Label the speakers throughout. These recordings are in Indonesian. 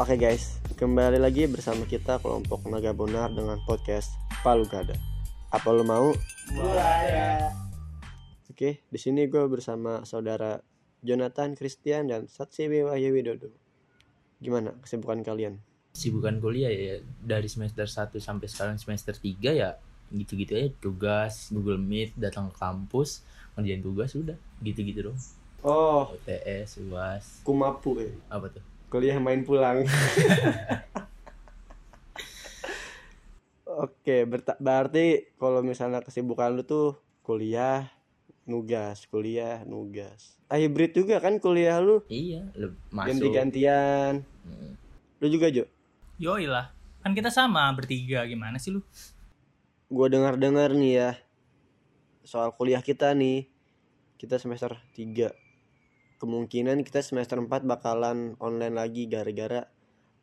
Speaker 1: Oke guys, kembali lagi bersama kita kelompok Naga Bonar dengan podcast Palu Gada. Apa lo mau? Oke, di sini gue bersama saudara Jonathan Christian dan Satsiwi Wahyu Widodo. Gimana kesibukan kalian?
Speaker 2: Sibukan kuliah ya dari semester 1 sampai sekarang semester 3 ya gitu-gitu aja tugas Google Meet datang ke kampus ngerjain tugas udah gitu-gitu dong
Speaker 1: Oh,
Speaker 2: UTS UAS
Speaker 1: kumapu ya.
Speaker 2: apa tuh
Speaker 1: Kuliah main pulang. Oke, berarti kalau misalnya kesibukan lu tuh kuliah, nugas, kuliah, nugas. Ah, hybrid juga kan kuliah lu?
Speaker 2: iya le- masuk
Speaker 1: Ganti-gantian.
Speaker 2: Hmm.
Speaker 1: Lu juga, Jo?
Speaker 3: Yoi lah. Kan kita sama bertiga. Gimana sih lu?
Speaker 1: Gua dengar-dengar nih ya soal kuliah kita nih. Kita semester 3. Kemungkinan kita semester 4 bakalan online lagi gara-gara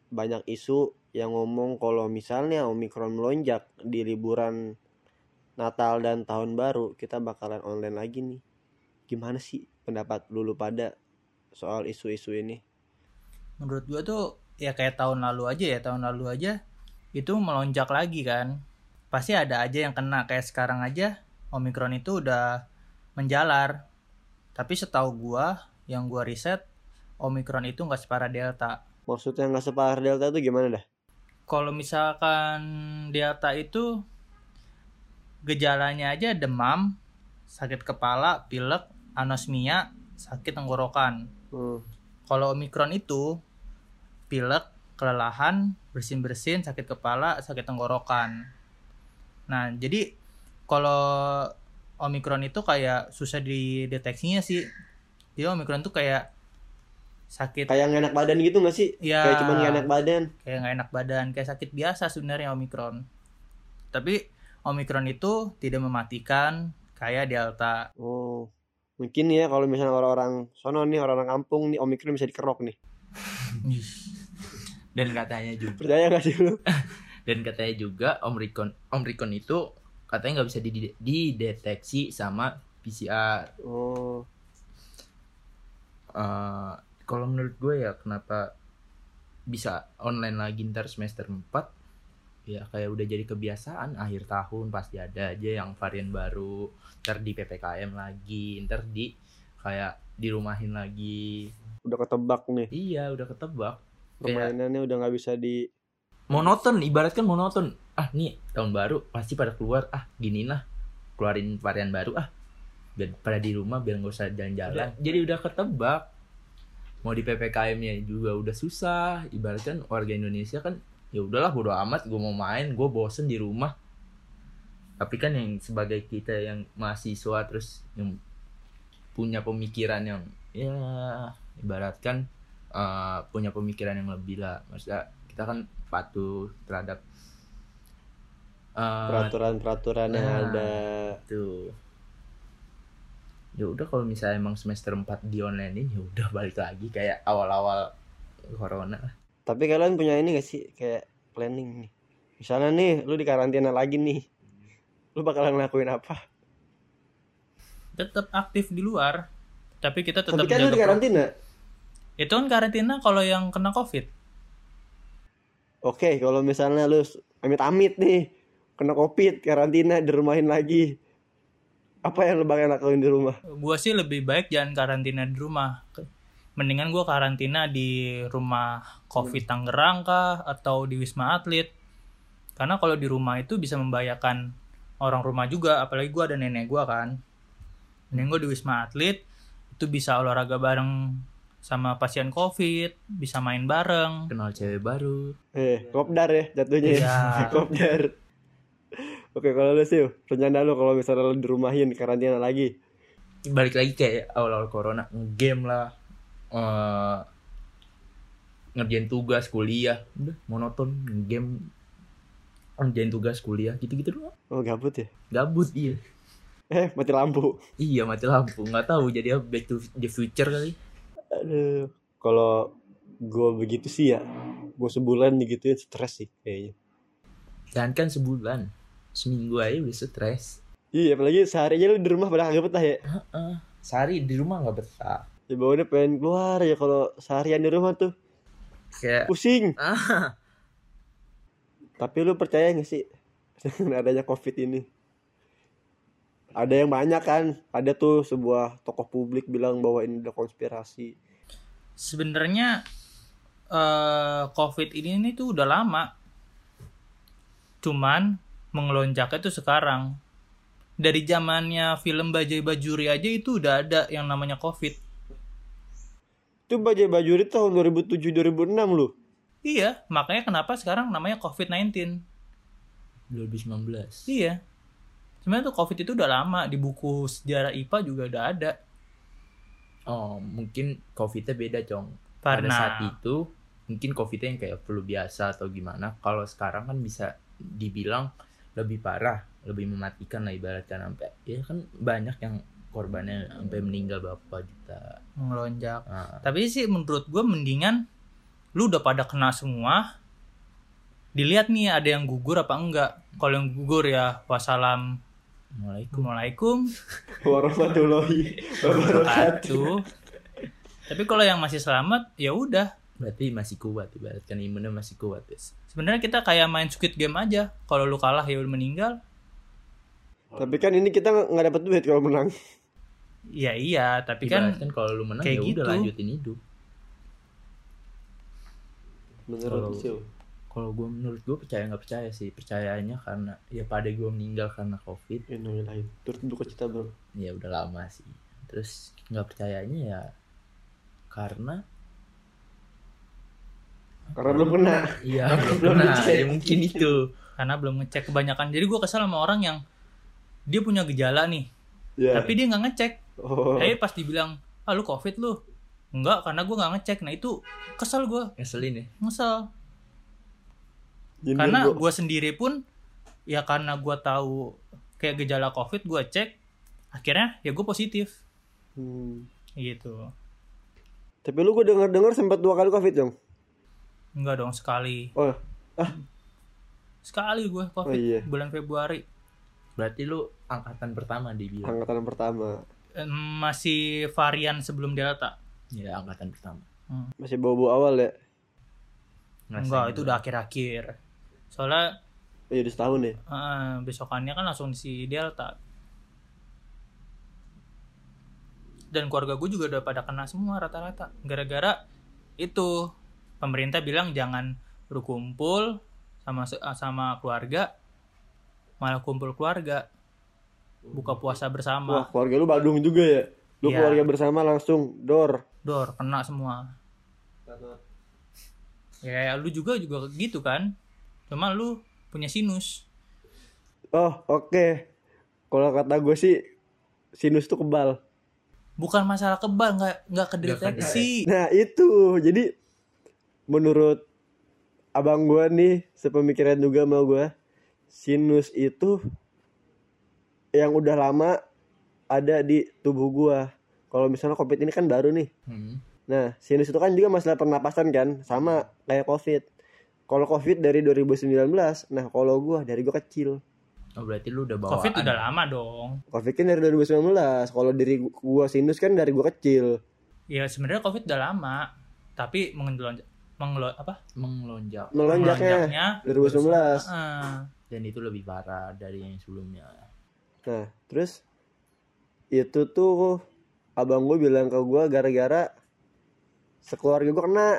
Speaker 1: banyak isu yang ngomong kalau misalnya Omikron melonjak di liburan Natal dan Tahun Baru, kita bakalan online lagi nih. Gimana sih pendapat lulu pada soal isu-isu ini?
Speaker 3: Menurut gua tuh ya kayak tahun lalu aja ya. Tahun lalu aja itu melonjak lagi kan. Pasti ada aja yang kena. Kayak sekarang aja Omikron itu udah menjalar. Tapi setahu gua yang gua riset Omikron itu nggak separah Delta.
Speaker 1: Maksudnya nggak separah Delta itu gimana dah?
Speaker 3: Kalau misalkan Delta itu gejalanya aja demam, sakit kepala, pilek, anosmia, sakit tenggorokan.
Speaker 1: Hmm.
Speaker 3: Kalau Omikron itu pilek, kelelahan, bersin-bersin, sakit kepala, sakit tenggorokan. Nah, jadi kalau Omikron itu kayak susah dideteksinya sih. Jadi Omikron tuh kayak sakit
Speaker 1: Kayak nggak enak badan gitu nggak sih?
Speaker 3: ya
Speaker 1: Kayak cuma nggak enak badan.
Speaker 3: kayak nggak enak badan, kayak sakit biasa sebenarnya Omikron. Tapi Omikron itu tidak mematikan kayak Delta.
Speaker 1: Oh, mungkin ya kalau misalnya orang-orang sono nih, orang-orang kampung nih, Omikron bisa dikerok nih.
Speaker 2: dan katanya juga
Speaker 1: Percaya gak sih lu?
Speaker 2: dan katanya juga Omicron Omicron itu katanya nggak bisa dide- dideteksi sama PCR
Speaker 1: Oh,
Speaker 2: Eh, kalau menurut gue ya kenapa bisa online lagi ntar semester 4 ya kayak udah jadi kebiasaan. Akhir tahun pasti ada aja yang varian baru. Ntar di PPKM lagi ntar di kayak dirumahin lagi.
Speaker 1: Udah ketebak nih.
Speaker 2: iya udah ketebak. Kayak-
Speaker 1: Permainannya udah nggak bisa di.
Speaker 2: monoton ibaratkan monoton. Ah nih tahun baru pasti pada keluar. Ah gini lah keluarin varian baru. Ah biar pada di rumah biar nggak usah jalan-jalan. Jadi udah ketebak. Mau di ppkm nya juga udah susah. Ibaratkan warga Indonesia kan ya udahlah bodo amat gue mau main gue bosen di rumah. Tapi kan yang sebagai kita yang mahasiswa terus yang punya pemikiran yang ya ibaratkan eh, punya pemikiran yang lebih lah. Maksudnya kita kan patuh terhadap eh,
Speaker 1: peraturan-peraturan yang
Speaker 2: nah.
Speaker 1: ada.
Speaker 2: tuh ya udah kalau misalnya emang semester 4 di online ini ya udah balik lagi kayak awal-awal corona lah.
Speaker 1: Tapi kalian punya ini gak sih kayak planning nih? Misalnya nih, lu di karantina lagi nih, lu bakalan ngelakuin apa?
Speaker 3: Tetap aktif di luar. Tapi kita tetap
Speaker 1: Tapi kan lu di karantina.
Speaker 3: Itu kan karantina kalau yang kena COVID.
Speaker 1: Oke, kalau misalnya lu amit-amit nih, kena covid, karantina, dirumahin lagi. Apa yang lu bakal lakuin di rumah?
Speaker 3: Gua sih lebih baik jangan karantina di rumah. Mendingan gua karantina di rumah COVID Tangerang kah atau di Wisma Atlet. Karena kalau di rumah itu bisa membahayakan orang rumah juga, apalagi gua ada nenek gua kan. Nenek gua di Wisma Atlet itu bisa olahraga bareng sama pasien COVID, bisa main bareng.
Speaker 2: kenal cewek baru
Speaker 1: Eh, kopdar ya jatuhnya ya.
Speaker 3: Iya.
Speaker 1: kopdar. Oke, kalau lu sih, rencana lu kalau misalnya lu dirumahin karantina lagi.
Speaker 2: balik lagi kayak awal-awal corona game lah eh, ngerjain tugas kuliah udah monoton game ngerjain tugas kuliah gitu-gitu doang
Speaker 1: Oh, gabut ya?
Speaker 2: gabut iya
Speaker 1: Eh, mati lampu.
Speaker 2: iya mati lampu nggak tahu jadi back to the future kali
Speaker 1: Aduh, kalau gue begitu sih ya, gue sebulan digituin stres sih kayaknya.
Speaker 2: jangan kan sebulan seminggu aja udah stres.
Speaker 1: Iya, apalagi sehari aja lu di rumah pada kagak betah ya.
Speaker 2: Heeh. sehari di rumah nggak betah.
Speaker 1: Ya bawahnya pengen keluar ya kalau seharian di rumah tuh.
Speaker 2: kayak
Speaker 1: pusing.
Speaker 2: Ah.
Speaker 1: Tapi lu percaya gak sih dengan adanya covid ini? Ada yang banyak kan. Ada tuh sebuah tokoh publik bilang bahwa ini udah konspirasi.
Speaker 3: Sebenarnya eh covid ini nih tuh udah lama. Cuman mengelonjaknya tuh sekarang. Dari zamannya film Bajai Bajuri aja itu udah ada yang namanya covid.
Speaker 1: Itu bajai bajuri tahun 2007 2006 lu?
Speaker 3: Iya makanya kenapa sekarang namanya covid 19
Speaker 2: 2019
Speaker 3: iya. Sebenarnya tuh covid itu udah lama di buku sejarah IPA juga udah ada.
Speaker 2: Oh mungkin covidnya beda cong. Pada
Speaker 3: Karena-
Speaker 2: saat itu mungkin covidnya yang kayak flu biasa atau gimana kalau sekarang kan bisa dibilang lebih parah lebih mematikan lah ibaratkan sampai ya kan banyak yang korbannya sampai meninggal berapa juta.
Speaker 3: Mengelonjak
Speaker 2: Ah,
Speaker 3: tapi sih menurut gue mendingan lu udah pada kena semua dilihat nih ada yang gugur apa enggak. Kalau yang gugur ya wassalam.
Speaker 2: Assalamualaikum
Speaker 1: warahmatullahi wabarakatuh.
Speaker 3: wabarakatuh tapi kalau yang masih selamat ya udah
Speaker 2: berarti masih kuat ibaratkan imunnya masih kuat guys
Speaker 3: sebenarnya kita kayak main squid game aja. Kalau lu kalah ya udah meninggal.
Speaker 1: Tapi kan ini kita nggak dapat duit kalau menang.
Speaker 3: Ya iya tapi kan
Speaker 2: ibaratkan kalau lu menang
Speaker 3: kayak
Speaker 2: ya udah
Speaker 3: gitu.
Speaker 2: lanjutin hidup.
Speaker 1: Menurut
Speaker 2: Kalau- gue menurut gue percaya nggak percaya sih. Percayanya karena ya pada gue meninggal karena covid.
Speaker 1: Innalillahi. turut duka cita bro.
Speaker 2: Ya udah lama sih. Terus nggak percayanya ya karena
Speaker 1: karena belum kena.
Speaker 2: Iya
Speaker 1: Belum
Speaker 2: belum pernah
Speaker 1: ngecek.
Speaker 2: ya mungkin itu.
Speaker 3: Karena belum ngecek kebanyakan. Jadi gue kesel sama orang yang dia punya gejala nih
Speaker 1: ya
Speaker 3: tapi dia nggak ngecek.
Speaker 1: Oh.
Speaker 3: tapi pas dibilang ah lu covid lu? Enggak karena gue nggak ngecek. Nah itu kesel gue
Speaker 2: ngeselin ya?
Speaker 3: Ngesel.
Speaker 1: Nyindir
Speaker 3: karena
Speaker 1: gua.
Speaker 3: gue sendiri pun ya karena gue tahu kayak gejala covid gue cek akhirnya ya gue positif.
Speaker 1: Hmm.
Speaker 3: gitu.
Speaker 1: Tapi lu gue denger dengar sempat dua kali covid dong
Speaker 3: enggak dong sekali.
Speaker 1: Oh
Speaker 3: sekali gue covid
Speaker 1: Oh, iya.
Speaker 3: bulan Februari.
Speaker 2: Berarti lu angkatan pertama dibilang
Speaker 1: angkatan pertama.
Speaker 3: Masih varian sebelum delta.
Speaker 2: Ya angkatan pertama.
Speaker 1: Masih bau-bau awal ya?
Speaker 3: Enggak itu udah akhir-akhir. Soalnya
Speaker 1: oh, iya udah setahun ya?
Speaker 3: Eh, besokannya kan langsung si delta. Dan keluarga gue juga udah pada kena semua rata-rata. Gara-gara itu pemerintah bilang jangan berkumpul sama se- sama keluarga malah kumpul keluarga. Buka puasa
Speaker 1: wah
Speaker 3: bersama
Speaker 1: keluarga lu Badung juga ya? Lu
Speaker 3: Iya.
Speaker 1: keluarga bersama langsung dor.
Speaker 3: Dor kena semua. Ya kayak lu juga juga gitu kan? Cuma lu punya sinus.
Speaker 1: Oh oke. Kalau kata gue sih sinus tuh kebal.
Speaker 3: Bukan masalah kebal nggak nggak kedeteksi.
Speaker 1: Nah itu. Jadi menurut abang gua nih sepemikiran juga sama gua sinus itu yang udah lama ada di tubuh gua. Kalau misalnya covid ini kan baru nih.
Speaker 2: Hmm.
Speaker 1: Nah sinus itu kan juga masalah pernapasan kan sama kayak covid. Kalau covid dari 2019, nah kalau gua dari gua kecil.
Speaker 2: oh berarti lu udah bawaan
Speaker 3: covid udah lama dong
Speaker 1: Covid kan dari 2019. Kalau dari gua sinus kan dari gua kecil.
Speaker 3: ya sebenarnya covid udah lama tapi mengelonjak mengelo apa
Speaker 2: mengelonjak
Speaker 1: Melonjaknya 2019.
Speaker 3: Ah,
Speaker 2: dan itu lebih parah dari yang sebelumnya
Speaker 1: Nah, terus itu tuh abang gue bilang ke gue gara-gara sekeluarga gue kena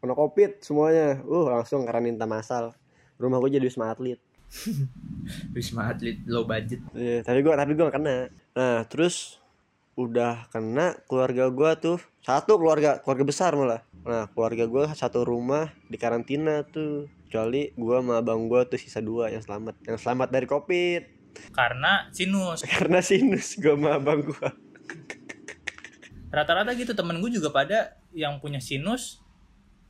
Speaker 1: kena covid semuanya. Uh langsung karantina masal. Rumah gue jadi wisma atlet.
Speaker 2: wisma atlet low budget
Speaker 1: Iya, tapi gue tapi gue kena. Nah, terus udah kena keluarga gue tuh satu keluarga keluarga besar malah. Nah, keluarga gue satu rumah di karantina tuh. Kecuali gue sama abang gue tuh sisa dua yang selamat. Yang selamat dari covid.
Speaker 3: karena sinus
Speaker 1: Karena sinus gue sama abang gue.
Speaker 3: rata-rata gitu temen gue juga pada yang punya sinus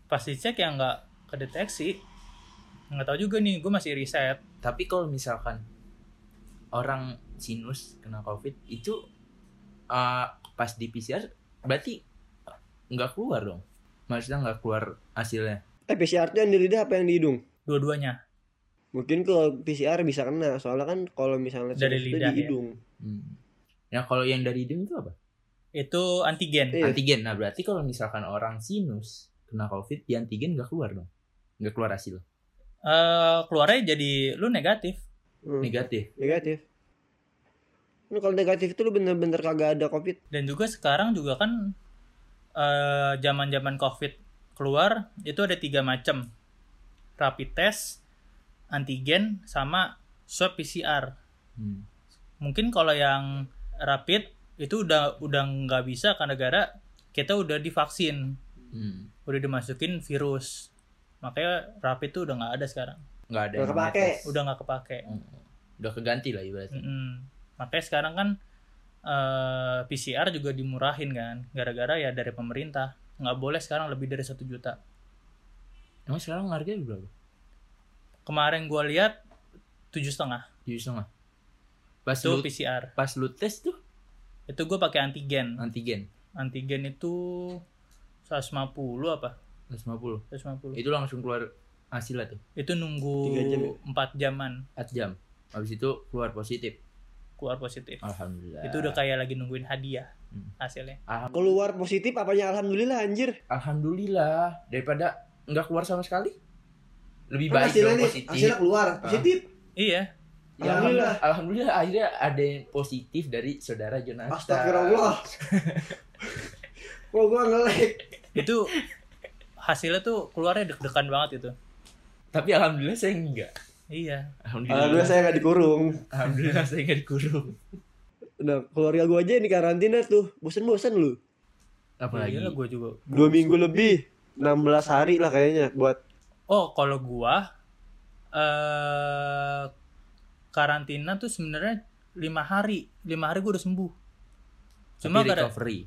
Speaker 3: pasti cek yang nggak kedeteksi nggak tahu juga nih gue masih riset
Speaker 2: tapi kalau misalkan orang sinus kena covid itu uh, pas di PCR berarti nggak keluar dong maksudnya nggak keluar hasilnya
Speaker 1: Eh PCR tuh yang di lidah apa yang di hidung?
Speaker 3: dua-duanya
Speaker 1: Mungkin kalau PCR bisa kena, soalnya kan kalau misalnya
Speaker 3: Dari
Speaker 1: sinus itu
Speaker 3: lidah
Speaker 1: di
Speaker 3: ya?
Speaker 1: hidung.
Speaker 2: hmm. ya kalau yang dari hidung itu apa
Speaker 3: itu antigen
Speaker 1: Iya.
Speaker 2: antigen nah berarti kalau misalkan orang sinus kena covid di antigen nggak keluar dong nggak keluar hasil
Speaker 3: Eh, keluarnya jadi lu negatif.
Speaker 1: Hmm,
Speaker 2: negatif
Speaker 1: negatif Ini kalau negatif itu lu bener-bener kagak ada covid
Speaker 3: Dan juga sekarang juga kan eh, zaman-zaman covid keluar itu ada tiga macam rapid test, antigen, sama swab PCR.
Speaker 2: Hmm.
Speaker 3: Mungkin kalau yang rapid itu udah udah nggak bisa karena gara kita udah divaksin,
Speaker 2: Hmm.
Speaker 3: udah dimasukin virus. Makanya rapid itu udah nggak ada sekarang,
Speaker 2: nggak ada namanya
Speaker 1: kepake.
Speaker 3: udah nggak kepake.
Speaker 2: Hmm. udah keganti lah ibaratnya
Speaker 3: Mm-mm. Makanya sekarang kan eh, PCR juga dimurahin kan, gara-gara ya dari pemerintah nggak boleh sekarang lebih dari satu juta.
Speaker 2: emang sekarang harganya berapa
Speaker 3: Kemarin gua lihat tujuh setengah
Speaker 2: tujuh setengah pas
Speaker 3: itu
Speaker 2: lu
Speaker 3: PCR.
Speaker 2: pas lu tes tuh
Speaker 3: Itu gue pakai antigen.
Speaker 2: antigen
Speaker 3: Antigen itu 150 apa?
Speaker 2: 150
Speaker 3: 150.
Speaker 2: itu langsung keluar hasilnya tuh
Speaker 3: Itu nunggu
Speaker 1: Tiga jam ya?
Speaker 3: 4 jaman
Speaker 2: 4 jam habis itu keluar positif
Speaker 3: keluar positif.
Speaker 2: alhamdulillah
Speaker 3: Itu udah kayak lagi nungguin hadiah
Speaker 2: Hmm.
Speaker 3: hasilnya.
Speaker 1: Keluar positif apanya alhamdulillah anjir
Speaker 2: alhamdulillah daripada nggak keluar sama sekali lebih
Speaker 1: Kan
Speaker 2: baik
Speaker 1: hasilnya
Speaker 2: dong
Speaker 1: nih
Speaker 2: positif
Speaker 1: hasilnya keluar positif
Speaker 3: Iya.
Speaker 2: Ya,
Speaker 1: Alhamdulillah.
Speaker 2: alhamdulillah akhirnya ada yang positif dari saudara Jonathan
Speaker 1: astagfirullah Wah gua ngelek
Speaker 3: Itu hasilnya tuh keluarnya deg-degan banget itu.
Speaker 2: tapi alhamdulillah saya enggak
Speaker 3: Iya.
Speaker 2: alhamdulillah
Speaker 1: Alhamdulillah saya gak dikurung
Speaker 2: alhamdulillah saya enggak dikurung
Speaker 1: Nah keluarga gua aja ini karantina tuh Bosen-bosen lu
Speaker 2: apalagi
Speaker 3: Iya gue juga.
Speaker 1: Dua minggu lebih 16 hari lah kayaknya buat
Speaker 3: Oh, kalau gua eh karantina tuh sebenarnya lima hari. Lima hari gua udah sembuh. Cuma
Speaker 2: tapi recovery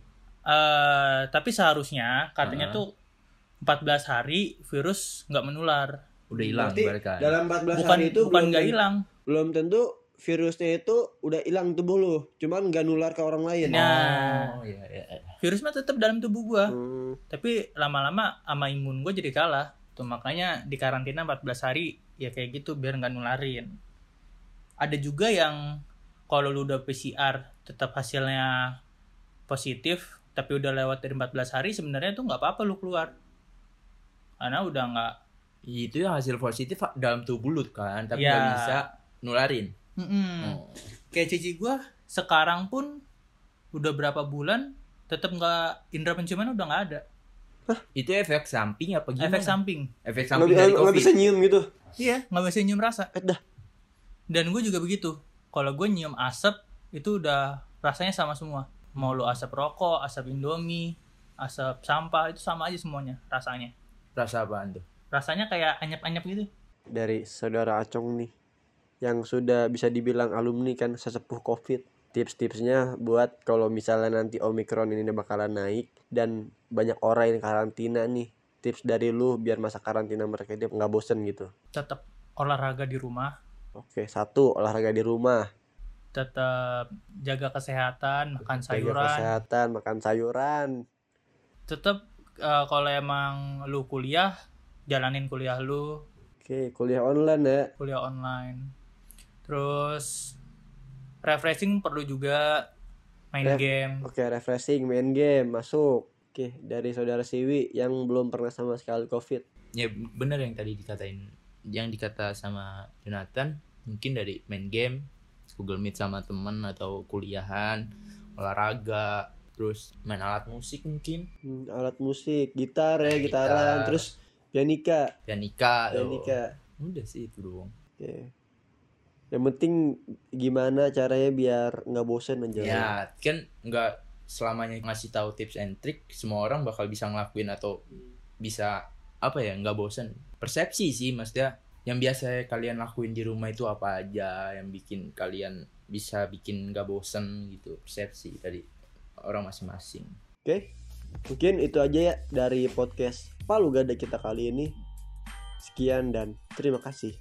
Speaker 3: eh tapi seharusnya katanya
Speaker 2: Ah.
Speaker 3: tuh 14 hari virus nggak menular.
Speaker 2: Udah hilang
Speaker 1: Berarti dalam 14
Speaker 3: Bukan
Speaker 1: hari itu
Speaker 3: bukan nggak hilang.
Speaker 1: belum tentu virusnya itu udah hilang tubuh lu cuman nggak nular ke orang lain
Speaker 3: Nah.
Speaker 2: oh iya iya iya.
Speaker 3: Virus mah tetap dalam tubuh gua.
Speaker 1: Hmm,
Speaker 3: Tapi lama-lama sama imun gua jadi kalah. Tuh makanya di karantina 14 hari ya kayak gitu biar nggak nularin. Ada juga yang kalau lu udah PCR tetap hasilnya positif tapi udah lewat dari 14 hari sebenarnya tuh nggak apa-apa lu keluar. Karena udah nggak
Speaker 2: itu yang hasil positif dalam tubuh lu kan tapi
Speaker 3: Ya.
Speaker 2: nggak bisa nularin.
Speaker 3: Mm-mm.
Speaker 2: oh.
Speaker 3: kayak cici gua sekarang pun udah berapa bulan tetap nggak indera penciuman udah nggak ada.
Speaker 2: Itu efek samping apa gimana?
Speaker 3: Efek samping.
Speaker 2: Efek
Speaker 1: nggak
Speaker 2: samping dari
Speaker 1: nggak
Speaker 2: covid.
Speaker 1: bisa nyium gitu?
Speaker 3: Iya nggak bisa nyium rasa.
Speaker 1: Eh dah.
Speaker 3: Dan gue juga begitu. Kalau gue nyium asap itu udah rasanya sama semua. Mau lu asap rokok asap indomie asap sampah itu sama aja semuanya rasanya.
Speaker 2: Rasa apaan tuh
Speaker 3: rasanya kayak anyep-anyep gitu.
Speaker 1: Dari saudara Acong nih yang sudah bisa dibilang alumni kan sesepuh covid. Tips-tipsnya buat kalau misalnya nanti omikron ini bakalan naik dan banyak orang yang karantina nih. Tips dari lu biar masa karantina mereka dia nggak bosen gitu.
Speaker 3: Tetap olahraga di rumah.
Speaker 1: Oke satu olahraga di rumah.
Speaker 3: Tetap jaga kesehatan makan
Speaker 1: jaga
Speaker 3: sayuran.
Speaker 1: kesehatan makan sayuran.
Speaker 3: Tetap eh, kalau emang lu kuliah jalanin kuliah lu.
Speaker 1: Oke kuliah online ya.
Speaker 3: Kuliah online. Terus refreshing perlu juga. Main
Speaker 1: Ref-
Speaker 3: game.
Speaker 1: oke refreshing main game masuk. Oke dari saudara Siwi yang belum pernah sama sekali covid.
Speaker 2: Ya bener yang tadi dikatain yang dikata sama Jonathan. Mungkin dari main game Google Meet sama temen atau kuliahan olahraga terus main alat musik mungkin.
Speaker 1: Hmm, alat musik gitar ya
Speaker 2: Gitar.
Speaker 1: gitaran terus pianika
Speaker 2: pianika
Speaker 1: pianika
Speaker 2: udah sih itu doang.
Speaker 1: Oke. Yang penting gimana caranya biar nggak bosen menjalani
Speaker 2: ya kan nggak selamanya ngasih tahu tips and trick semua orang bakal bisa ngelakuin atau bisa apa ya nggak bosen. Persepsi sih maksudnya yang biasa kalian lakuin di rumah itu apa aja yang bikin kalian bisa bikin nggak bosen gitu. Persepsi dari orang masing-masing.
Speaker 1: Oke. Mungkin itu aja ya dari podcast Palu Gada kita kali ini? Sekian dan terima kasih